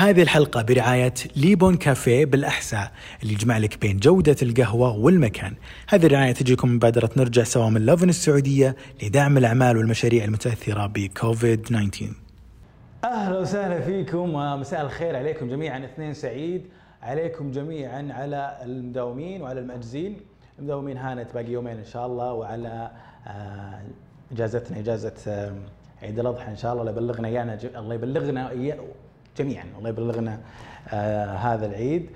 هذه الحلقة برعاية ليبون كافيه بالأحساء اللي يجمع لك بين جودة القهوة والمكان. هذه الرعاية تجيكم من مبادرة نرجع سوا من لوفن السعودية لدعم الأعمال والمشاريع المتأثرة بكوفيد 19 أهلا وسهلا فيكم ومساء الخير عليكم جميعا اثنين سعيد. عليكم جميعا على المداومين وعلى المأجزين المداومين هانت باقي يومين إن شاء الله وعلى آه، إجازتنا إجازة عيد الأضحى إن شاء الله. الله يبلغنا ايانا ج- الله يبلغنا جميعا. الله يبلغنا آه، هذا العيد.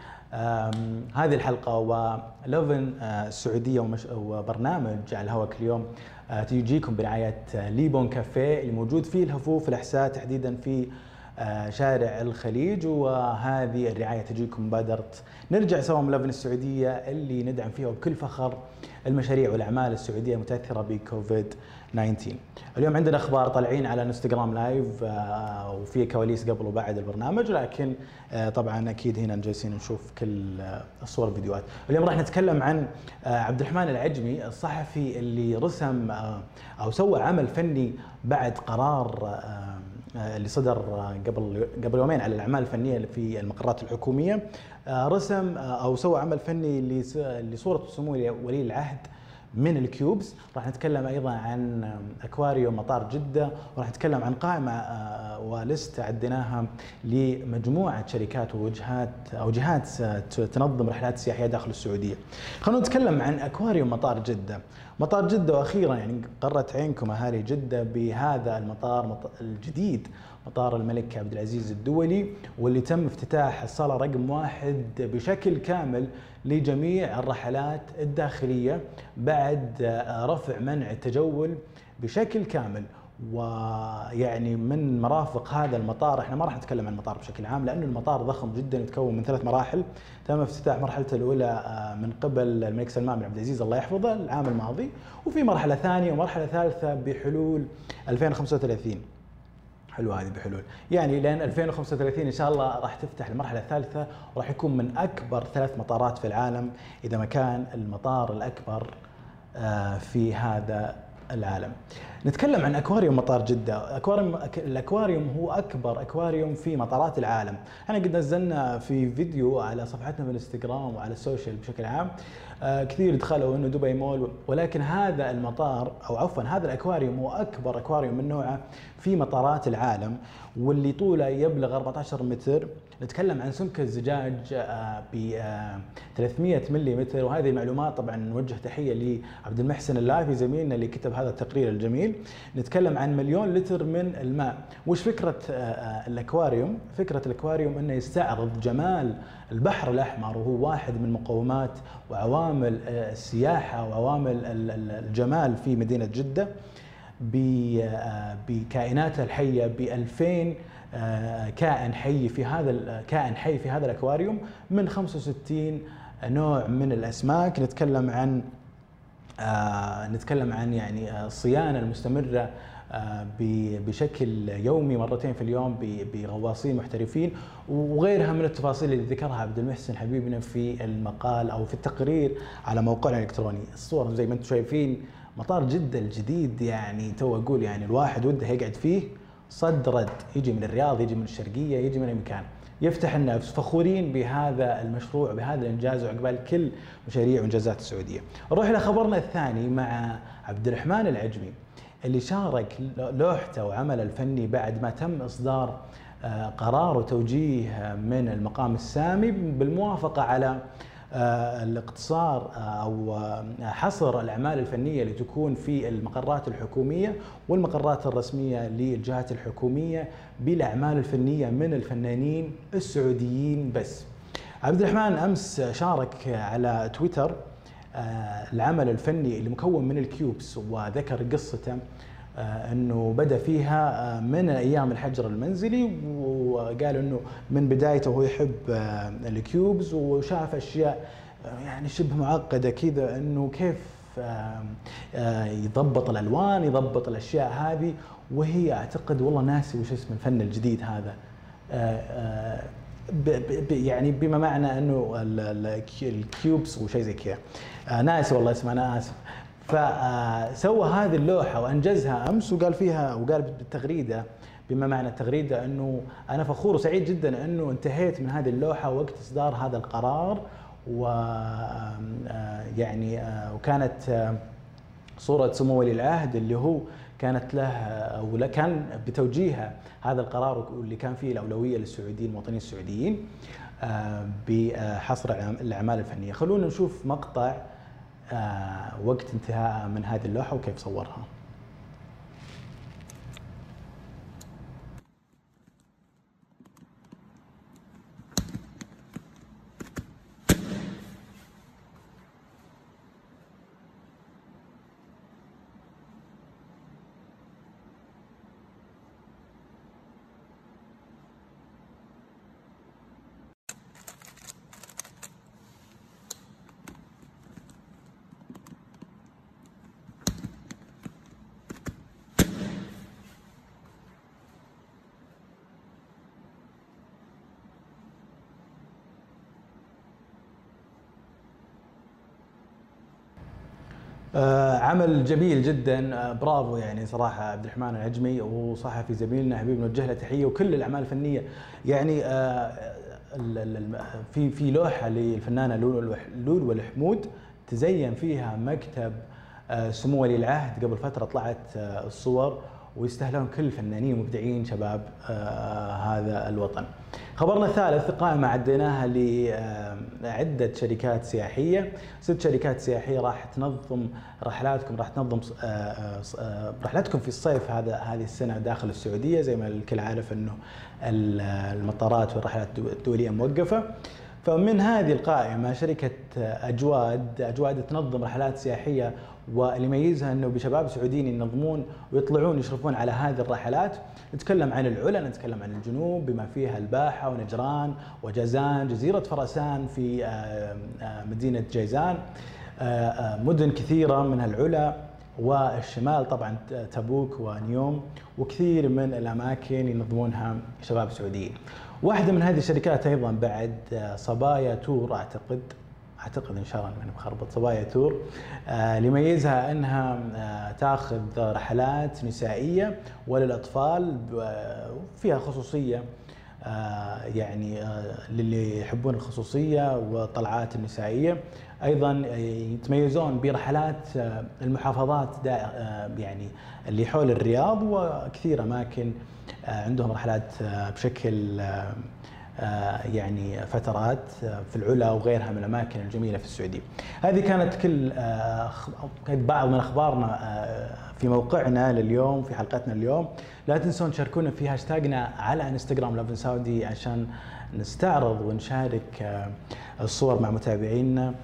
هذه الحلقة ولوفن آه، السعودية ومش وبرنامج على الهواء كل يوم آه، تجيكم برعاية آه، ليبون كافيه اللي موجود في الهفوف الاحساء تحديدا في شارع الخليج وهذه الرعاية تجيكم مبادره نرجع سوا من لبن السعودية اللي ندعم فيها بكل فخر المشاريع والأعمال السعودية المتأثرة بكوفيد 19. اليوم عندنا أخبار طالعين على إنستغرام لايف آه، وفي كواليس قبل وبعد البرنامج لكن آه، طبعا أكيد هنا جالسين نشوف كل آه، الصور والفيديوهات. اليوم راح نتكلم عن آه، عبد الرحمن العجمي الصحفي اللي رسم آه، أو سوى عمل فني بعد قرار آه، آه، اللي صدر آه، قبل قبل يومين على الأعمال الفنية في المقرات الحكومية آه، رسم آه، أو سوى عمل فني لصوره سمو ولي العهد من الكيوبس راح نتكلم أيضا عن آه، أكواريوم مطار جدة وراح نتكلم عن قائمة آه، ولست عديناها لمجموعة شركات ووجهات أو جهات تنظم رحلات سياحية داخل السعودية. خلونا نتكلم عن أكواريوم مطار جدة. مطار جدة وأخيرا يعني قرت عينكم أهالي جدة بهذا المطار مط- الجديد مطار الملك عبد العزيز الدولي واللي تم افتتاح الصالة رقم واحد بشكل كامل لجميع الرحلات الداخلية بعد رفع منع التجول بشكل كامل. ويعني من مرافق هذا المطار إحنا ما راح نتكلم عن المطار بشكل عام لأنه المطار ضخم جدا يتكون من ثلاث مراحل. تم افتتاح مرحلته الأولى آه، من قبل الملك سلمان بن عبد العزيز الله يحفظه العام الماضي. وفي مرحلة ثانية ومرحلة ثالثة بحلول 2035 حلوة هذه بحلول. يعني لين 2035 إن شاء الله راح تفتح المرحلة الثالثة وراح يكون من أكبر ثلاث مطارات في العالم إذا ما كان المطار الأكبر آه، في هذا العالم. نتكلم عن أكواريوم مطار جدة، أكواريوم الأكواريوم هو أكبر أكواريوم في مطارات العالم، إحنا قد نزلنا في فيديو على صفحتنا في الإنستغرام وعلى السوشيال بشكل عام. آه، كثير دخلوا إنه دبي مول ولكن هذا المطار أو عفوا هذا الأكواريوم هو أكبر أكواريوم من نوعه في مطارات العالم واللي طوله يبلغ 14 متر. نتكلم عن سمك الزجاج ب 300 ملم وهذه المعلومات طبعا نوجه تحية لعبد المحسن اللافي زميلنا اللي كتب هذا التقرير الجميل. نتكلم عن مليون لتر من الماء. وش فكرة آه، آه، الأكواريوم؟ فكرة الأكواريوم إنه يستعرض جمال البحر الأحمر وهو واحد من مقومات وعوامل آه، السياحة وعوامل ال- ال- الجمال في مدينة جدة. ب- آه، بكائناتها الحية ب 2000 آه، كائن حي في هذا كائن حي في هذا الأكواريوم من 65 نوع من الأسماك. نتكلم عن نتكلم عن يعني آه، الصيانه المستمرة آه، بشكل يومي مرتين في اليوم بغواصين محترفين وغيرها من التفاصيل اللي ذكرها عبد المحسن حبيبنا في المقال أو في التقرير على موقعنا الإلكتروني، الصور زي ما أنتم شايفين مطار جده الجديد يعني تو أقول يعني الواحد وده يقعد فيه صد رد. يجي من الرياض يجي من الشرقية يجي من أي مكان. يفتح النفس فخورين بهذا المشروع بهذا الإنجاز وعقبال كل مشاريع وإنجازات السعودية. نروح إلى خبرنا الثاني مع عبد الرحمن العجمي اللي شارك لوحته وعمله الفني بعد ما تم إصدار آه، قرار وتوجيه من المقام السامي بالموافقة على الاقتصار آه، أو آه، حصر الأعمال الفنية اللي تكون في المقرات الحكومية والمقرات الرسمية للجهات الحكومية بالأعمال الفنية من الفنانين السعوديين بس. عبد الرحمن أمس شارك على تويتر آه، العمل الفني اللي مكون من الكيوبس وذكر قصته آه، أنه بدأ فيها آه، من أيام الحجر المنزلي وقال أنه من بدايته هو يحب آه، ال cubes وشاف أشياء آه، يعني شبه معقدة كذا أنه كيف آه، آه، يضبط الألوان يضبط الأشياء هذه. وهي أعتقد والله ناسي وش اسم الفن الجديد هذا. آه، آه، يعني بما معنى أنه ال- ال- ال cubes وشيء زي كذا. آه، ناسي والله اسمه أنا اسف فسوى هذه اللوحة وأنجزها أمس وقال فيها وقال بالتغريدة بما معنى التغريدة إنه أنا فخور وسعيد جدا إنه انتهيت من هذه اللوحة وقت إصدار هذا القرار و يعني وكانت صورة سمو ولي العهد اللي هو كانت له أو كان بتوجيه هذا القرار واللي كان فيه الأولوية للسعوديين المواطنين السعوديين بحصر الأعمال الفنية. خلونا نشوف مقطع وقت انتهاء من هذه اللوحة وكيف صورها. عمل جميل جدا. آه برافو يعني صراحة عبد الرحمن العجمي وصحفي زميلنا حبيب نوجه له تحية وكل الأعمال الفنية. يعني آه في في لوحة للفنانة لول والحمود تزين فيها مكتب آه، سمو ولي العهد. قبل فترة طلعت آه، الصور. ويستاهلون كل الفنانين المبدعين شباب آه، هذا الوطن. خبرنا الثالث قائمة عديناها لعدة شركات سياحية ست شركات سياحية راح تنظم رحلاتكم راح تنظم آه، آه، رحلاتكم في الصيف هذا هذه السنة داخل السعودية زي ما الكل عارف إنه المطارات والرحلات الدولية موقفة فمن هذه القائمة شركة أجواد أجواد تنظم رحلات سياحية واللي يميزها إنه بشباب سعوديين ينظمون ويطلعون يشرفون على هذه الرحلات نتكلم عن العلا نتكلم عن الجنوب بما فيها الباحة ونجران وجازان جزيرة فرسان في آه، آه، مدينة جيزان آه، مدن كثيرة منها العلا والشمال طبعا تبوك ونيوم وكثير من الأماكن ينظمونها شباب سعوديين. واحدة من هذه الشركات أيضا بعد صبايا تور أعتقد أعتقد إن شاء الله اني مخربط صبايا تور آه اللي يميزها إنها آه تأخذ رحلات نسائية وللأطفال وفيها خصوصية آه يعني آه للي يحبون الخصوصية والطلعات النسائية. أيضا يتميزون برحلات آه المحافظات آه يعني اللي حول الرياض وكثير اماكن آه عندهم رحلات آه بشكل آه آه، يعني فترات آه، في العلا وغيرها من الأماكن الجميلة في السعودية. هذه كانت كل آه، بعض من أخبارنا في موقعنا لليوم في حلقتنا اليوم، لا تنسون تشاركونا في هاشتاجنا على إنستغرام لافن سعودي عشان نستعرض ونشارك الصور مع متابعينا.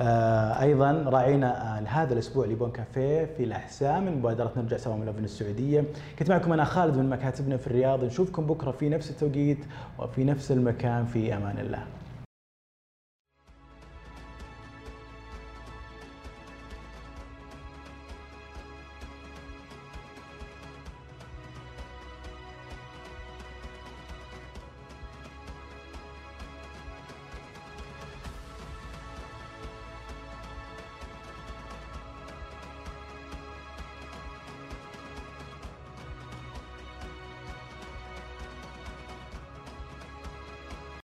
آه، أيضا راعينا لهذا الأسبوع لبون كافيه في الاحساء من مبادرة نرجع سوا من لفن السعودية. كنت معكم أنا خالد من مكاتبنا في الرياض. نشوفكم بكرة في نفس التوقيت وفي نفس المكان. في أمان الله.